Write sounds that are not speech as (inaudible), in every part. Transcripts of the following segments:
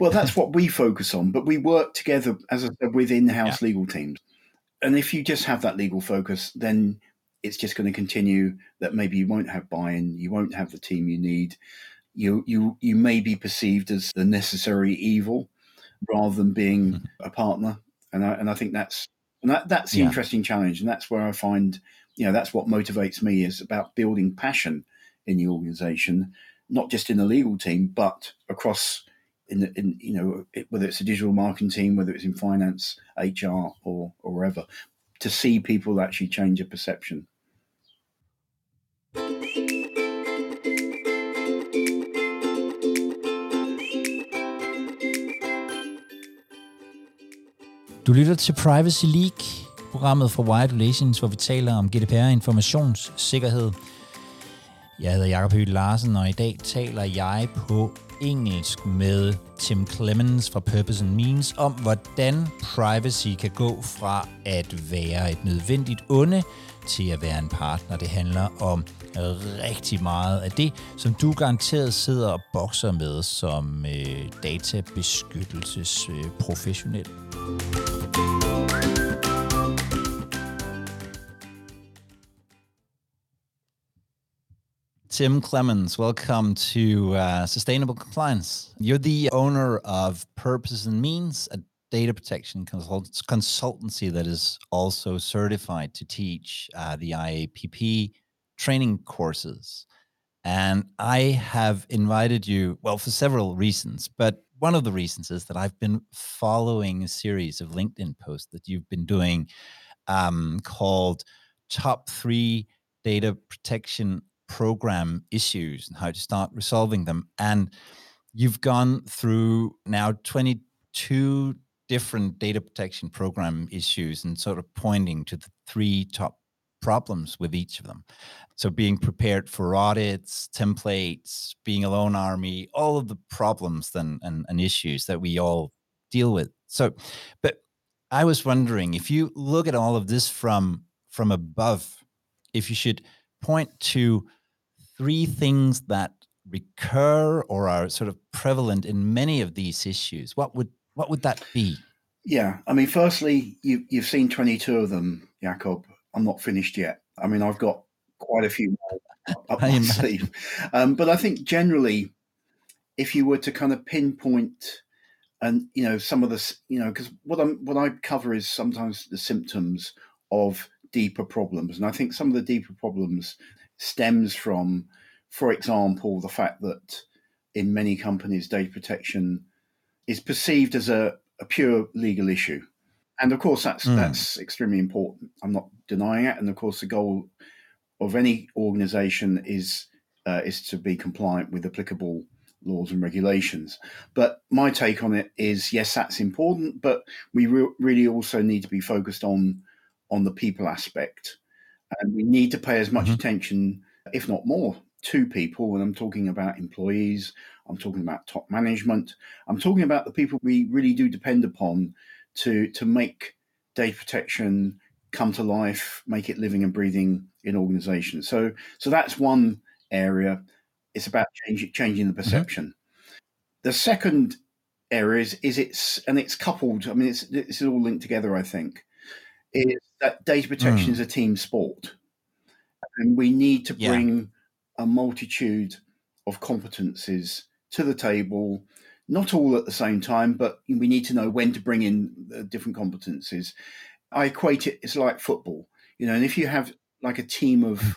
Well, that's what we focus on, but we work together, as I said, with in-house yeah. legal teams. And if you just have that legal focus, then it's just going to continue that maybe you won't have buy-in, you won't have the team you need. You you you may be perceived as the necessary evil rather than being mm-hmm. a partner. And I, and I think that's and that, that's the yeah. interesting challenge. And that's where I find, you know, that's what motivates me is about building passion in the organization, not just in the legal team, but across in, in you know, whether it's a digital marketing team, whether it's in finance, HR, or, or wherever, to see people actually change a perception. Du lytter til Privacy League, programmet fra Wired Relations, hvor vi taler om GDPR informationssikkerhed. Jeg hedder Jakob Hyl Larsen, og i dag taler jeg på engelsk med Tim Clemens fra Purpose and Means om, hvordan privacy kan gå fra at være et nødvendigt onde til at være en partner. Det handler om rigtig meget af det, som du garanteret sidder og bokser med som øh, databeskyttelsesprofessionel. Øh, Tim Clements, welcome to uh, Sustainable Compliance. You're the owner of Purpose and Means, a data protection consult- consultancy that is also certified to teach uh, the IAPP training courses. And I have invited you, well, for several reasons, but one of the reasons is that I've been following a series of LinkedIn posts that you've been doing um, called Top Three Data Protection Program Issues and how to start resolving them. And you've gone through now 22 different data protection program issues and sort of pointing to the three top problems with each of them. So being prepared for audits, templates, being a lone army, all of the problems and, and, and issues that we all deal with. So, but I was wondering if you look at all of this from from above, if you should point to three things that recur or are sort of prevalent in many of these issues, what would what would that be? Yeah, I mean, firstly, you, you've seen 22 of them, Jacob. I'm not finished yet. I mean, I've got quite a few more up (laughs) my sleeve. Um, but I think generally, if you were to kind of pinpoint and you know some of the you know because what I'm what I cover is sometimes the symptoms of deeper problems, and I think some of the deeper problems stems from, for example, the fact that in many companies data protection is perceived as a, a pure legal issue and of course that's mm. that's extremely important. I'm not denying it, and of course the goal of any organisation is uh, is to be compliant with applicable laws and regulations. But my take on it is yes, that's important, but we re- really also need to be focused on on the people aspect, and we need to pay as much mm-hmm. attention, if not more, to people. When I'm talking about employees, I'm talking about top management, I'm talking about the people we really do depend upon to to make data protection come to life, make it living and breathing in organizations. So so that's one area. It's about changing changing the mm-hmm. perception. Mm-hmm. The second area is, is it's and it's coupled. I mean, it's this is all linked together. I think is that data protection mm. is a team sport, and we need to bring yeah. a multitude of competencies to the table not all at the same time, but we need to know when to bring in uh, different competencies. I equate it, it's like football, you know, and if you have like a team of hmm.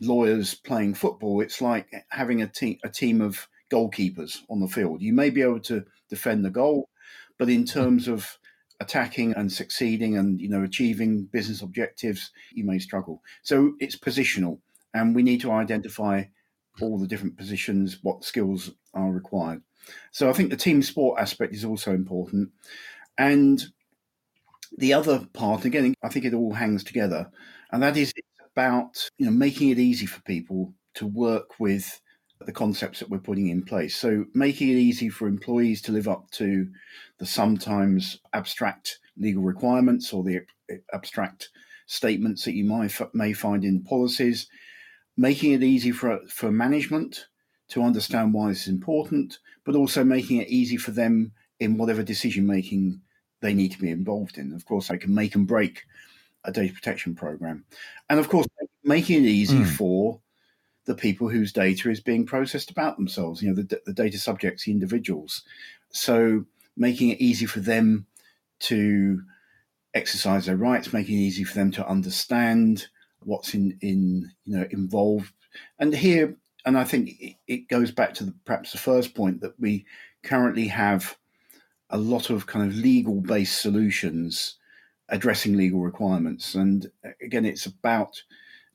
lawyers playing football, it's like having a team, a team of goalkeepers on the field. You may be able to defend the goal, but in hmm. terms of attacking and succeeding and you know achieving business objectives you may struggle so it's positional and we need to identify all the different positions what skills are required so I think the team sport aspect is also important. And the other part, again, I think it all hangs together, and that is about you know making it easy for people to work with the concepts that we're putting in place. So making it easy for employees to live up to the sometimes abstract legal requirements or the abstract statements that you might may find in policies, making it easy for for management to understand why this is important, but also making it easy for them in whatever decision making they need to be involved in. Of course, they can make and break a data protection program. And of course, making it easy mm. for the people whose data is being processed about themselves, you know, the, the data subjects, the individuals. So making it easy for them to exercise their rights, making it easy for them to understand what's in, in you know involved. And here, and I think it, goes back to the, perhaps the first point that we currently have a lot of kind of legal based solutions addressing legal requirements. And uh, again, it's about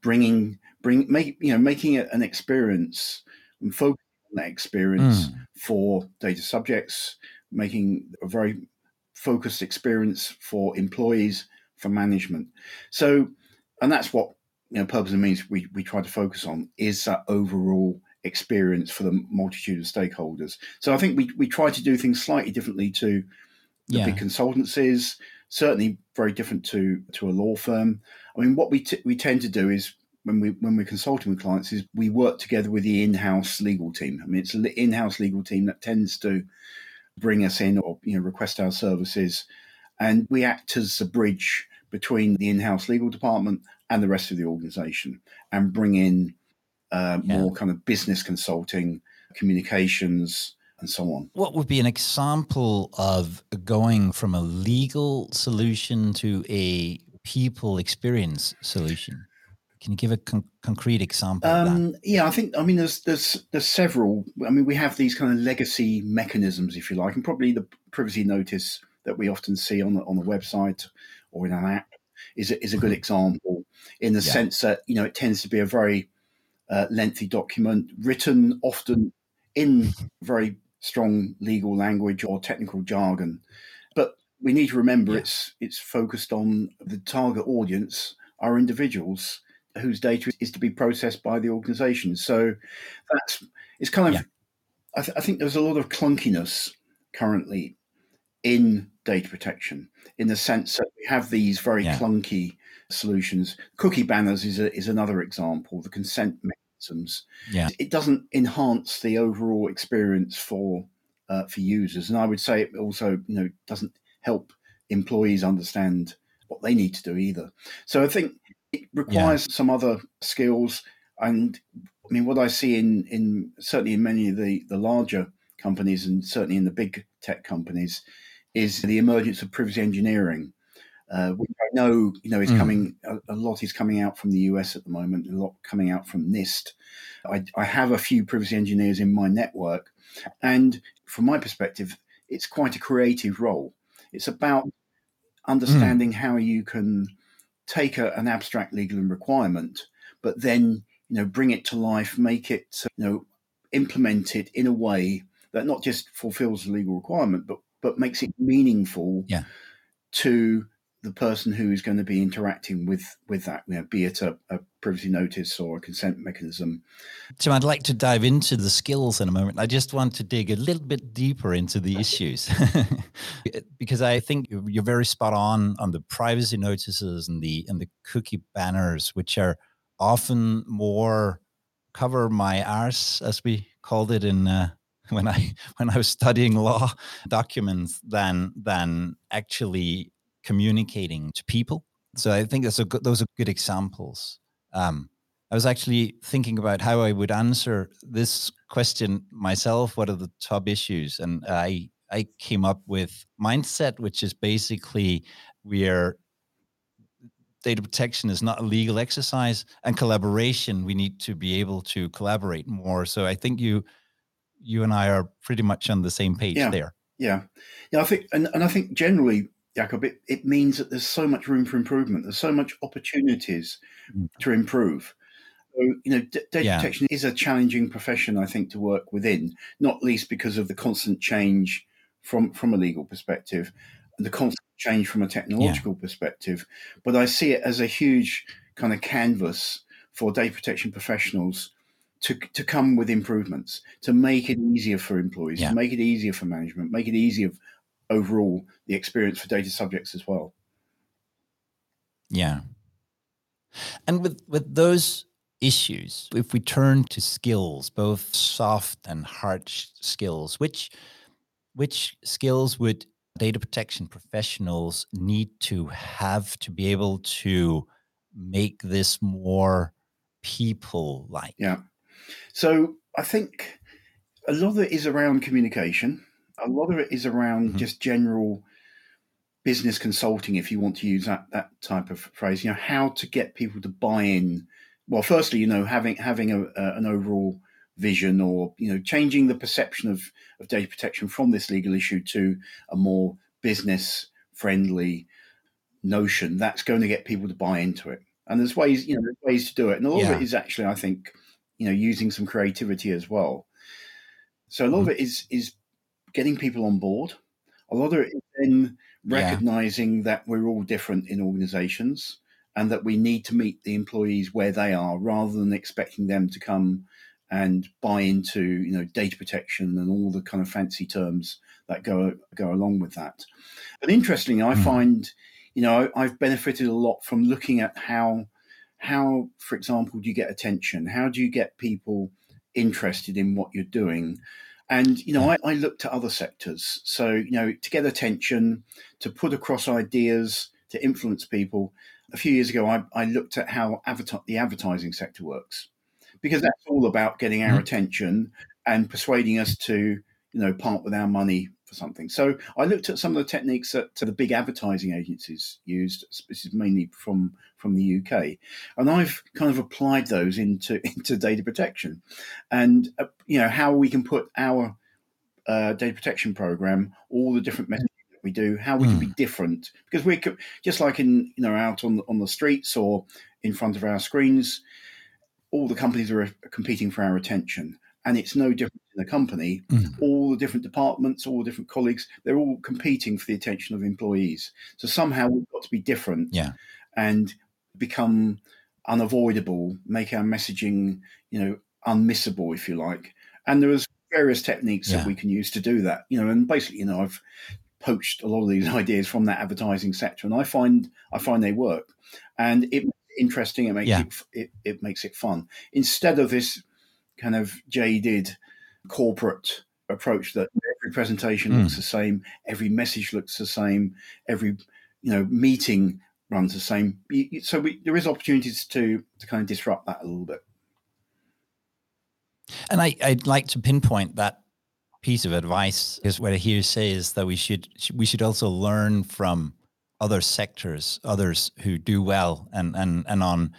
bringing bring make you know making it an experience and focusing on that experience mm. for data subjects, making a very focused experience for employees, for management. So, and that's what you know, purpose and means we, we try to focus on is that overall experience for the multitude of stakeholders. So I think we, we try to do things slightly differently to the yeah. big consultancies, certainly very different to to a law firm. I mean, what we t- we tend to do is when we when we're consulting with clients is we work together with the in-house legal team. I mean, it's an in-house legal team that tends to bring us in or you know request our services, and we act as a bridge between the in-house legal department and the rest of the organization, and bring in uh, yeah. more kind of business consulting, communications, and so on. What would be an example of going from a legal solution to a people experience solution? Can you give a con- concrete example? Um, yeah, I think I mean there's there's there's several. I mean we have these kind of legacy mechanisms, if you like, and probably the privacy notice that we often see on the on the website or in an app is a, is a good mm-hmm. example in the yeah. sense that you know it tends to be a very uh, lengthy document written often in very strong legal language or technical jargon. But we need to remember yeah. it's it's focused on the target audience are individuals whose data is to be processed by the organization. So that's it's kind of yeah. I, th- I think there's a lot of clunkiness currently in data protection in the sense that we have these very yeah. clunky solutions. Cookie banners is a, is another example. The consent mechanisms. Yeah, it doesn't enhance the overall experience for uh, for users, and I would say it also you know doesn't help employees understand what they need to do either. So I think it requires yeah. some other skills, and I mean what I see in in certainly in many of the the larger companies and certainly in the big tech companies is the emergence of privacy engineering. Uh, which I know, you know, is mm. coming. A, a, lot is coming out from the US at the moment. A lot coming out from NIST. I, I have a few privacy engineers in my network, and from my perspective, it's quite a creative role. It's about understanding mm. how you can take a, an abstract legal requirement, but then you know bring it to life, make it you know implement it in a way that not just fulfills the legal requirement, but but makes it meaningful yeah. to the person who is going to be interacting with with that, you know, be it a, a, privacy notice or a consent mechanism. So I'd like to dive into the skills in a moment. I just want to dig a little bit deeper into the issues (laughs) because I think you're very spot on on the privacy notices and the and the cookie banners, which are often more cover my arse, as we called it in. Uh, (laughs) when I when I was studying law documents than than actually communicating to people. So I think that's a good, those are good examples. Um, I was actually thinking about how I would answer this question myself. What are the top issues? And I I came up with mindset, which is basically we are data protection is not a legal exercise, and collaboration we need to be able to collaborate more. So I think you you and I are pretty much on the same page yeah. there. Yeah, yeah. I think, and, and I think generally, Jacob, it, it means that there's so much room for improvement. There's so much opportunities mm. to improve. So, you know, d- data yeah. protection is a challenging profession, I think, to work within. Not least because of the constant change from from a legal perspective, and the constant change from a technological yeah. perspective. But I see it as a huge kind of canvas for data protection professionals to, to come with improvements to make it easier for employees, yeah. to make it easier for management, make it easier overall the experience for data subjects as well. Yeah. And with with those issues. If we turn to skills, both soft and hard skills, which which skills would data protection professionals need to have to be able to make this more people like? Yeah. So I think a lot of it is around communication. A lot of it is around mm-hmm. just general business consulting, if you want to use that that type of phrase. You know, how to get people to buy in. Well, firstly, you know, having having a, a, an overall vision, or you know, changing the perception of of data protection from this legal issue to a more business friendly notion. That's going to get people to buy into it. And there's ways, you know, there's ways to do it, and a lot yeah. of it is actually, I think, you know, using some creativity as well. So a lot mm-hmm. of it is is getting people on board. A lot of it is then recognizing yeah. that we're all different in organizations and that we need to meet the employees where they are rather than expecting them to come and buy into you know data protection and all the kind of fancy terms that go go along with that. But interestingly, I mm. find you know I've benefited a lot from looking at how how, for example, do you get attention? How do you get people interested in what you're doing? And you know, I, I, looked at other sectors. So you know, to get attention, to put across ideas, to influence people. A few years ago, I, I looked at how the advertising sector works, because that's all about getting our mm-hmm. attention and persuading us to you know part with our money for something. So I looked at some of the techniques that the big advertising agencies used. This is mainly from from the UK, and I've kind of applied those into (laughs) into data protection, and uh, you know how we can put our uh, data protection program, all the different messages that we do, how we mm. can be hmm. different because we could just like in you know out on on the streets or in front of our screens, all the companies are competing for our attention and it's no different in the company. Mm. All the different departments, all the different colleagues, they're all competing for the attention of employees. So somehow we've got to be different yeah. and become unavoidable, make our messaging, you know, unmissable, if you like. And there there's various techniques yeah. that we can use to do that. You know, and basically, you know, I've poached a lot of these (laughs) ideas from that advertising sector, and I find I find they work, and it interesting. It makes yeah. it, it it makes it fun instead of this kind of jaded corporate approach that every presentation mm. looks the same, every message looks the same, every you know meeting runs the same. So we, there is opportunities to to kind of disrupt that a little bit. And I, I'd like to pinpoint that piece of advice is what I hear say is that we should we should also learn from other sectors, others who do well, and and and on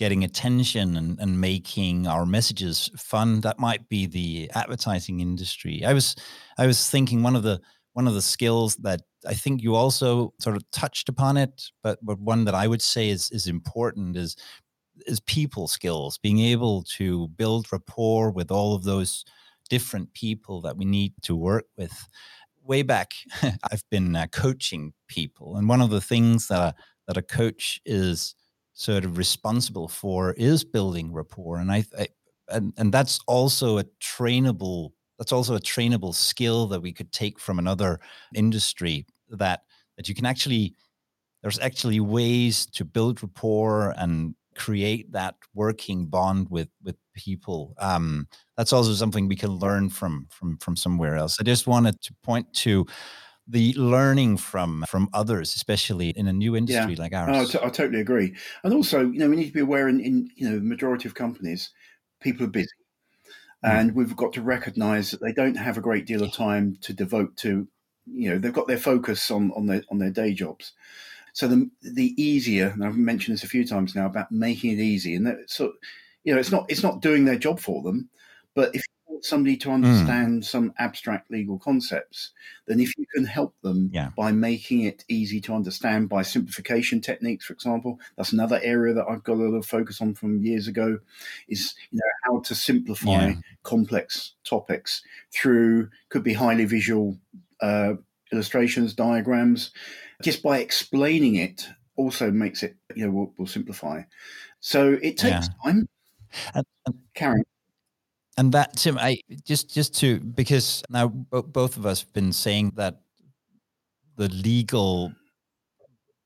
getting attention and, and making our messages fun. That might be the advertising industry. I was i was thinking one of the one of the skills that i think you also sort of touched upon it but but one that i would say is is important is is people skills. Being able to build rapport with all of those different people that we need to work with. Way back (laughs) i've been uh, coaching people and one of the things that that a coach is sort of responsible for is building rapport. And I, I and and that's also a trainable that's also a trainable skill that we could take from another industry that that you can actually there's actually ways to build rapport and create that working bond with with people. Um, that's also something we can learn from from from somewhere else. I just wanted to point to the learning from from others, especially in a new industry yeah. like ours. Oh, I, t- I totally agree. And also, you know, we need to be aware in, in you know, majority of companies, people are busy. Mm. And we've got to recognise that they don't have a great deal of time to devote to, you know, they've got their focus on on their on their day jobs. So the the easier, and I've mentioned this a few times now about making it easy, and that so, you know, it's not it's not doing their job for them, but if somebody to hmm. understand mm. some abstract legal concepts, then if you can help them yeah. by making it easy to understand by simplification techniques, for example, that's another area that I've got a lot of focus on from years ago, is you know how to simplify yeah. complex topics through could be highly visual uh, illustrations, diagrams. Just by explaining it, also makes it you know will, will simplify. So it takes yeah. time. And, and, Karen and that Tim, I just just to because now both of us have been saying that the legal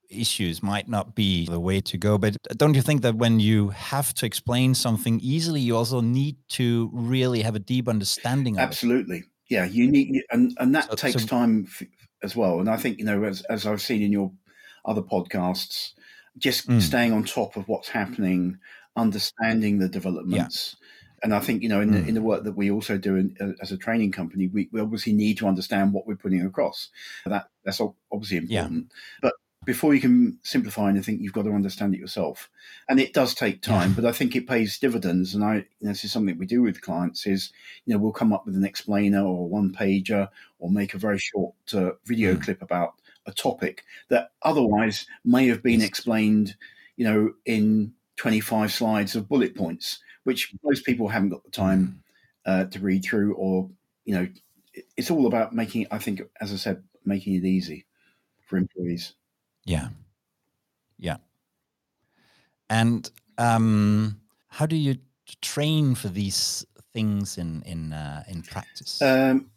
issues might not be the way to go. But don't you think that when you have to explain something easily, you also need to really have a deep understanding of Absolutely. It? Yeah, you need, and, and that so, takes so, time as well. And I think, you know, as, as I've seen in your other podcasts, just mm. staying on top of what's happening, understanding the developments. Yeah. And I think, you know, in, mm. the, in the work that we also do in, uh, as a training company, we, we obviously need to understand what we're putting across. That That's obviously important. Yeah. But before you can simplify anything, you've got to understand it yourself. And it does take time, yeah. but I think it pays dividends. And I, this is something we do with clients is, you know, we'll come up with an explainer or one pager or make a very short uh, video mm. clip about a topic that otherwise may have been explained, you know, in 25 slides of bullet points, which most people haven't got the time mm. uh, to read through or, you know, it's all about making, I think, as I said, making it easy for employees. Yeah. Yeah. And um, how do you train for these things in in uh, in practice? Um,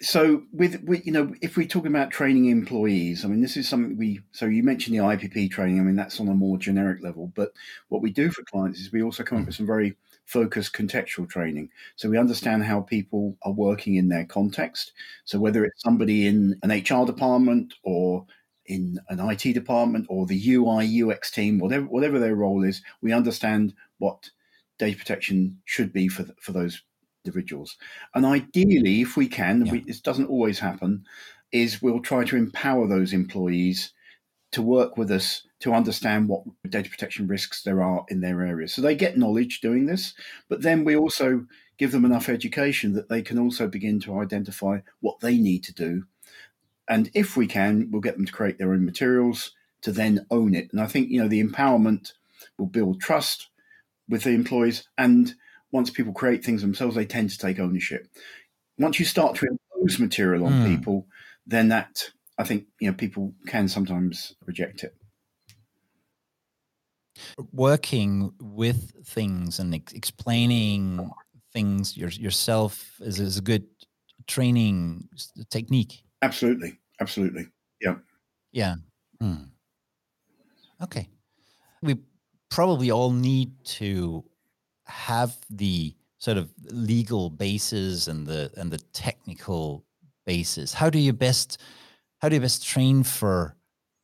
so with, with you know if we're talking about training employees i mean this is something we so you mentioned the IAPP training i mean that's on a more generic level but what we do for clients is we also come up with some very focused contextual training. So we understand how people are working in their context. So whether it's somebody in an hr department or in an IT department or the UI UX team, whatever whatever their role is, we understand what data protection should be for for those individuals. And ideally, if we can, yeah. we, this doesn't always happen, is we'll try to empower those employees to work with us to understand what data protection risks there are in their area. So they get knowledge doing this, but then we also give them enough education that they can also begin to identify what they need to do and if we can, we'll get them to create their own materials to then own it. And I think, you know, the empowerment will build trust with the employees. And once people create things themselves, they tend to take ownership. Once you start to impose material on mm. people, then that, I think, you know, people can sometimes reject it. Working with things and ex- explaining things your, yourself is, is a good training technique. Absolutely. Absolutely. Yeah. Yeah. Mm. Okay. We probably all need to have the sort of legal basis and the and the technical basis. How do you best how do you best train for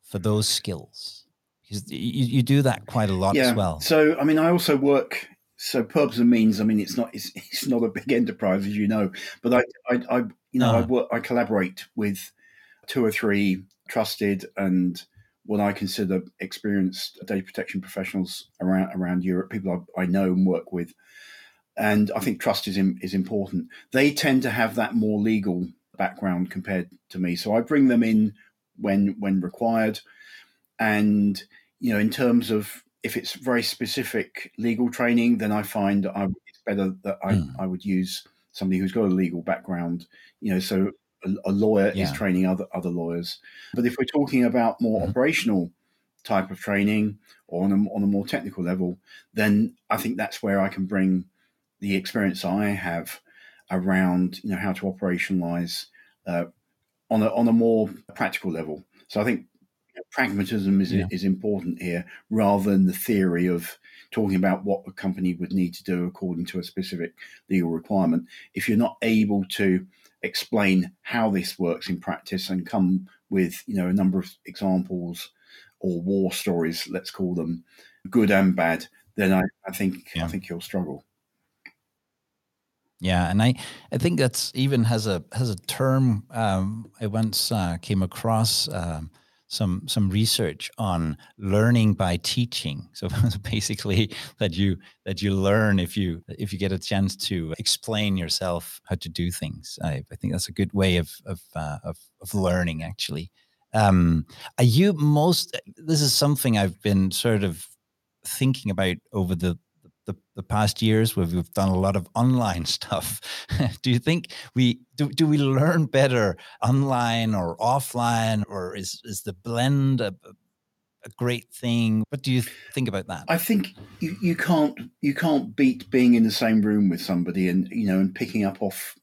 for those skills? Because you, you do that quite a lot yeah. as well. So I mean I also work so purpose and means i mean it's not it's, (laughs) it's not a big enterprise as you know but i i, I you know uh-huh. i work i collaborate with two or three trusted and what i consider experienced data protection professionals around around europe people i, I know and work with and i think trust is in, is important they tend to have that more legal background compared to me so i bring them in when when required and you know in terms of if it's very specific legal training, then I find I, it's better that I, mm. I would use somebody who's got a legal background. You know, so a, a lawyer yeah. is training other other lawyers. But if we're talking about more mm. operational type of training or on a, on a more technical level, then I think that's where I can bring the experience I have around you know how to operationalize uh, on a on a more practical level. So I think pragmatism is yeah. is important here rather than the theory of talking about what a company would need to do according to a specific legal requirement if you're not able to explain how this works in practice and come with you know a number of examples or war stories let's call them good and bad then i, I think yeah. i think you'll struggle yeah, and I, I think that's even has a has a term um, I once uh, came across um, some some research on learning by teaching. (laughs) So basically, that you that you learn if you if you get a chance to explain yourself how to do things. I, I think that's a good way of of uh, of, of learning. Actually, um, are you most? This is something I've been sort of thinking about over the the, the past years where we've done a lot of online (laughs) stuff. do you think we do, do we learn better online or offline or is, is the blend a, a great thing? What do you think about that? I think you, you can't you can't beat being in the same room with somebody and you know and picking up off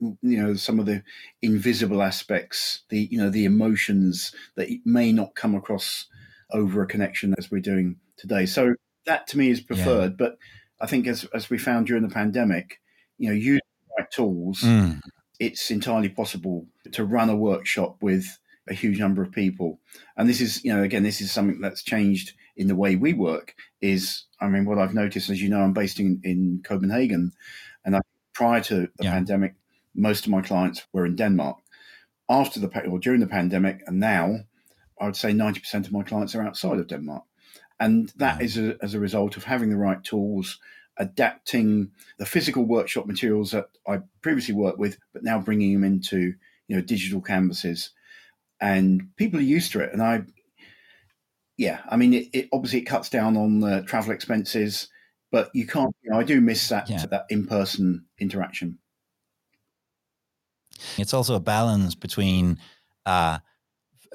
you know some of the invisible aspects the you know the emotions that may not come across over a connection as we're doing today. So that to me is preferred. Yeah. But I think as as we found during the pandemic, you know, using the right tools, mm. it's entirely possible to run a workshop with a huge number of people. And this is, you know, again, this is something that's changed in the way we work. Is I mean, what I've noticed, as you know, I'm based in, in Copenhagen, and I, prior to the yeah. pandemic, most of my clients were in Denmark. After the or during the pandemic, and now, I would say 90% of my clients are outside of Denmark. And that is a, as a result of having the right tools, adapting the physical workshop materials that I previously worked with, but now bringing them into you know digital canvases, and people are used to it. And I, yeah, I mean, it, it obviously it cuts down on the travel expenses, but you can't. You know, I do miss that yeah. that in person interaction. It's also a balance between. Uh,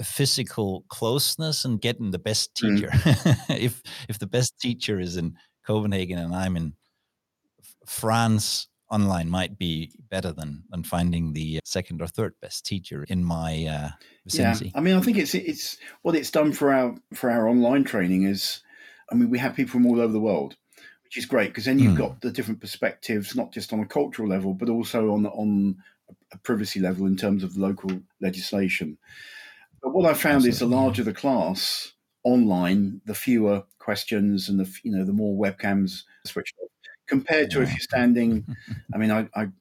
physical closeness and getting the best mm. teacher. Mm. (laughs) if if the best teacher is in Copenhagen and I'm in France, online might be better than than finding the second or third best teacher in my uh, vicinity. Yeah, I mean, I think it's it's what it's done for our for our online training is, I mean, we have people from all over the world, which is great because then you've mm. got the different perspectives, not just on a cultural level, but also on on a privacy level in terms of local legislation. But what I found is the larger the class online, the fewer questions and the you know the more webcams switched off compared to yeah. if you're standing. (laughs) I mean, I, have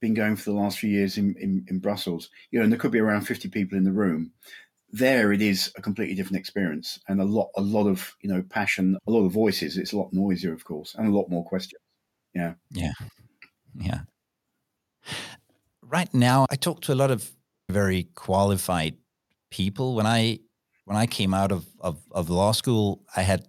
been going for the last few years in, in, in Brussels, you know, and there could be around 50 people in the room. There, it is a completely different experience and a lot, a lot of you know passion, a lot of voices. It's a lot noisier, of course, and a lot more questions. Yeah, yeah, yeah. Right now, I talk to a lot of very qualified people. When I when I came out of, of, of law school, I had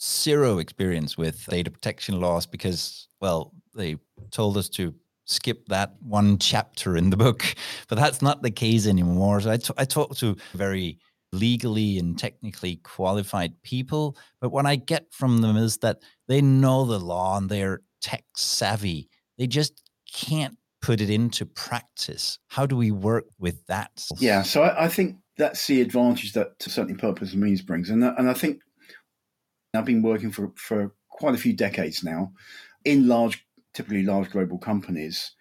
zero experience with data protection laws because, well, they told us to skip that one chapter in the book, (laughs) but that's not the case anymore. So I, t- I talk to very legally and technically qualified people, but what I get from them is that they know the law and they're tech savvy. They just can't put it into practice. How do we work with that? Yeah, so I, I think that's the advantage that to certainly purpose and means brings, and uh, and I think I've been working for for quite a few decades now in large, typically large global companies,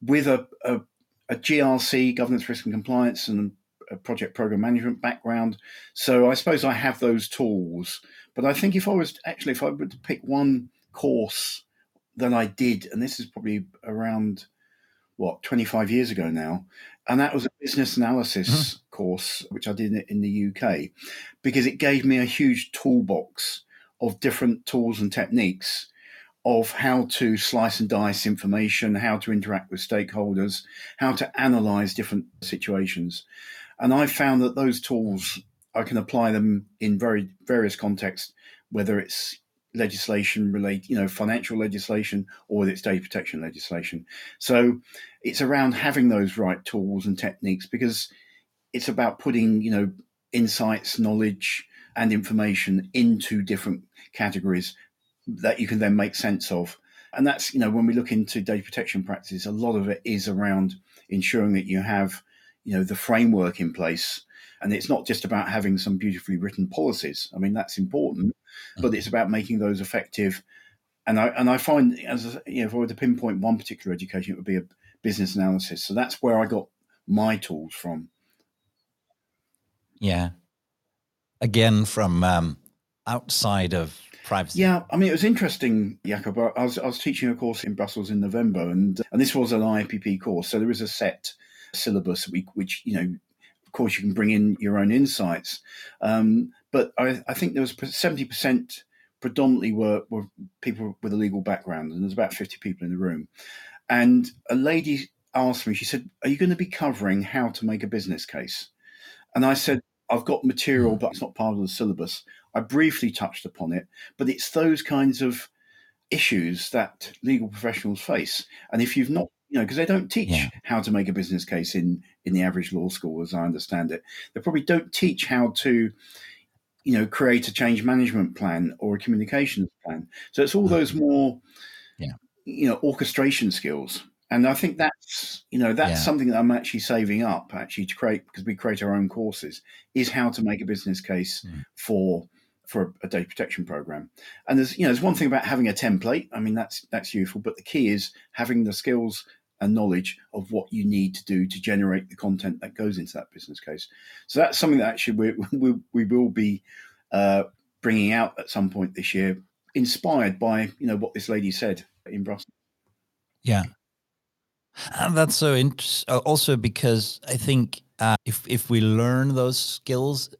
with a, a, a GRC, governance, risk and compliance, and a project program management background. So I suppose I have those tools. But I think if I was actually, if I were to pick one course that I did, and this is probably around what 25 years ago now and that was a business analysis mm-hmm. course which i did in the uk because it gave me a huge toolbox of different tools and techniques of how to slice and dice information how to interact with stakeholders how to analyze different situations and i found that those tools i can apply them in very various contexts whether it's legislation relate, you know, financial legislation or its data protection legislation. So it's around having those right tools and techniques because it's about putting, you know, insights, knowledge, and information into different categories that you can then make sense of. And that's, you know, when we look into data protection practices, a lot of it is around ensuring that you have, you know, the framework in place. And it's not just about having some beautifully written policies. I mean, that's important, but it's about making those effective. And I and I find as you know, if I were to pinpoint one particular education, it would be a business analysis. So that's where I got my tools from. Yeah. Again, from um, outside of privacy. Yeah, I mean, it was interesting, Jacob. I was, I was teaching a course in Brussels in November, and and this was an IAPP course, so there is a set syllabus which you know, course, you can bring in your own insights. Um, but I, I think there was seventy percent predominantly were, were people with a legal background, and there's about fifty people in the room. And a lady asked me, she said, "Are you going to be covering how to make a business case?" And I said, "I've got material, but it's not part of the syllabus." I briefly touched upon it, but it's those kinds of issues that legal professionals face. And if you've not you know, because they don't teach yeah. how to make a business case in in the average law school, as I understand it. They probably don't teach how to, you know, create a change management plan or a communications plan. So it's all those more, yeah. you know, orchestration skills. And I think that's you know that's yeah. something that I'm actually saving up actually to create because we create our own courses is how to make a business case mm. for for a, data protection program. And there's you know there's one thing about having a template. I mean that's that's useful, but the key is having the skills and knowledge of what you need to do to generate the content that goes into that business case. So that's something that actually we (laughs) we, we will be uh, bringing out at some point this year, inspired by you know what this lady said in Brussels. Yeah, and that's so interesting. Also, because I think uh, if if we learn those skills,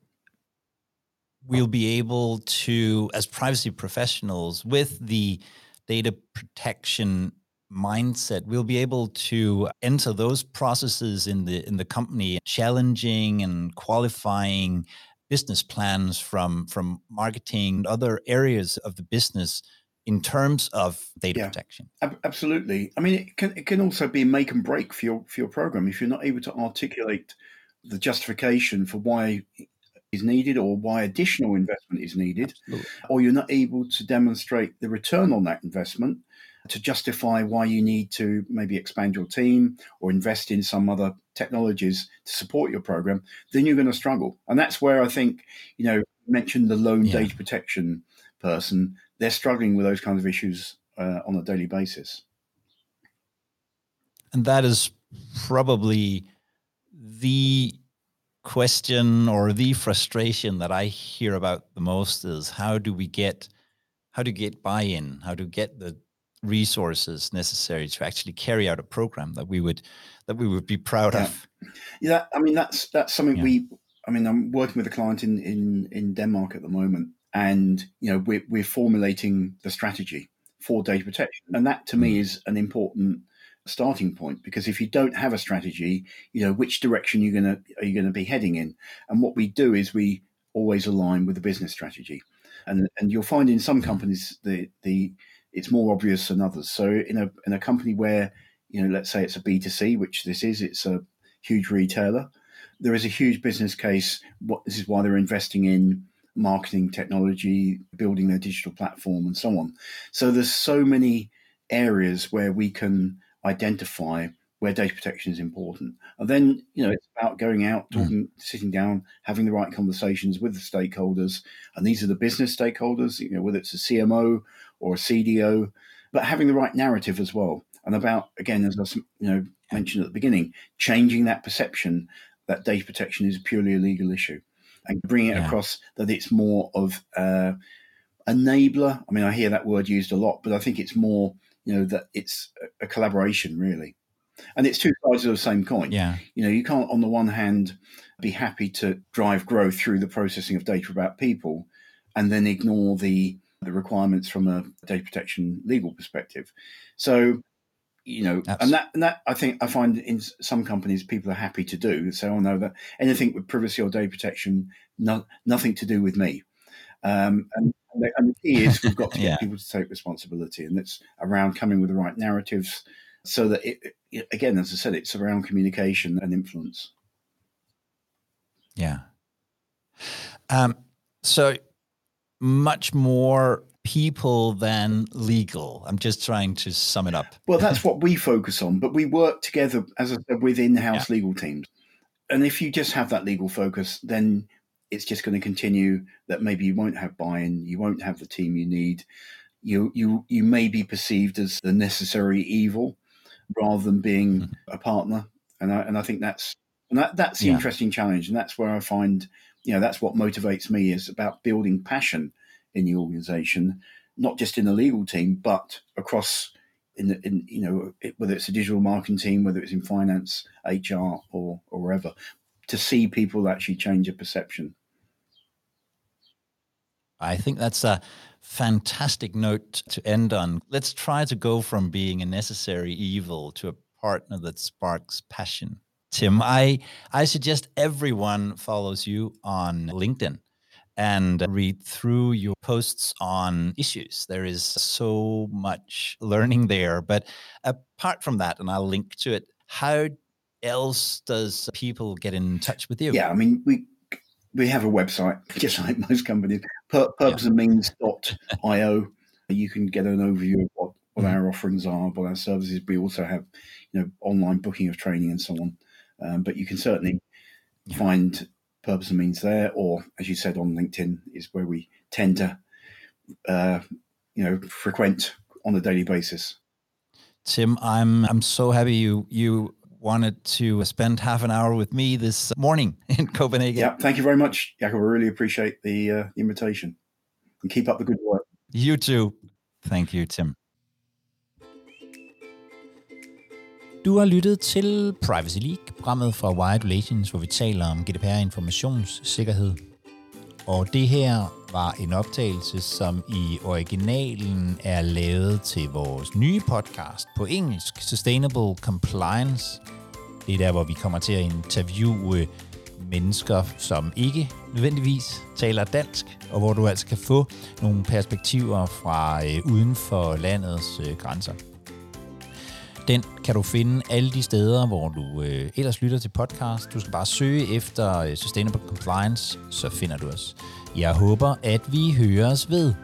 we'll be able to, as privacy professionals, with the data protection mindset. We'll be able to enter those processes in the in the company challenging and qualifying business plans from from marketing and other areas of the business in terms of data yeah, protection. Absolutely. I mean it can it can also be make and break for your for your program if you're not able to articulate the justification for why is needed or why additional investment is needed absolutely. or you're not able to demonstrate the return on that investment to justify why you need to maybe expand your team or invest in some other technologies to support your program, then you're going to struggle. And that's where I think, you know, mentioned the lone yeah. data protection person, they're struggling with those kinds of issues uh, on a daily basis. And that is probably the question or the frustration that I hear about the most is how do we get how to get buy-in, how to get the resources necessary to actually carry out a program that we would that we would be proud yeah. of. Yeah, I mean that's that's something yeah. we. I mean, I'm working with a client in in in Denmark at the moment, and you know we're we're formulating the strategy for data protection, and that to mm. me is an important starting point because if you don't have a strategy, you know which direction you're gonna are you going to be heading in, and what we do is we always align with the business strategy, and and you'll find in some companies the the it's more obvious than others. So in a in a company where you know, let's say it's a B two C, which this is, it's a huge retailer. There is a huge business case. What this is why they're investing in marketing technology, building their digital platform, and so on. So there's so many areas where we can identify where data protection is important. And then, you know, it's about going out, hmm. talking, sitting down, having the right conversations with the stakeholders. And these are the business stakeholders, you know, whether it's a CMO or a CDO, but having the right narrative as well. And about, again, as I you know, mentioned at the beginning, changing that perception that data protection is purely a legal issue and bringing it yeah. across that it's more of uh, enabler. I mean, I hear that word used a lot, but I think it's more, you know, that it's a collaboration really and it's two sides of the same coin. Yeah. You know, you can't, on the one hand, be happy to drive growth through the processing of data about people and then ignore the, the requirements from a data protection legal perspective. So, you know, Absolutely. and that, and that I think I find in some companies people are happy to do. So I know that anything with privacy or data protection, no, nothing to do with me. Um, and, and, the key is we've got to (laughs) yeah. get people to take responsibility, and it's around coming with the right narratives, so that it, it, again, as I said, it's around communication and influence. Yeah. Um, so much more people than legal. I'm just trying to sum it up. Well, that's what we focus on, but we work together, as I said, with in-house yeah. legal teams. And if you just have that legal focus, then it's just going to continue that maybe you won't have buy-in, you won't have the team you need. You you you may be perceived as the necessary evil rather than being mm-hmm. a partner. And I, and I think that's and that, that's the yeah. interesting challenge, and that's where I find you know that's what motivates me is about building passion in the organization, not just in the legal team, but across in, the, in you know whether it's a digital marketing team, whether it's in finance, HR, or or wherever, to see people actually change a perception. I think that's a fantastic note to end on. Let's try to go from being a necessary evil to a partner that sparks passion. Tim, I, I suggest everyone follows you on LinkedIn and read through your posts on issues. There is so much learning there. But apart from that, and I'll link to it, how else does people get in touch with you? Yeah, I mean, we we have a website, (laughs) just like most companies, pur- purposeandmeans.io. You can get an overview of what, what mm. our offerings are, what our services. We also have, you know, online booking of training and so on. Um, but you can certainly yeah. find purpose and means there, or as you said on LinkedIn, is where we tend to, uh, you know, frequent on a daily basis. Tim, I'm I'm so happy you you wanted to spend half an hour with me this morning (laughs) in Copenhagen. Yeah, thank you very much, Jacob. I really appreciate the uh, invitation, and keep up the good work. You too. Thank you, Tim. Du har lyttet til Privacy League, programmet fra Wired Relations, hvor vi taler om GDPR-informationssikkerhed. Og det her var en optagelse, som i originalen er lavet til vores nye podcast på engelsk, Sustainable Compliance. Det er der, hvor vi kommer til at interviewe mennesker, som ikke nødvendigvis taler dansk, og hvor du altså kan få nogle perspektiver fra øh, uden for landets øh, grænser. Den kan du finde alle de steder, hvor du øh, ellers lytter til podcast. Du skal bare søge efter øh, Sustainable Compliance, så finder du os. Jeg håber, at vi høres ved.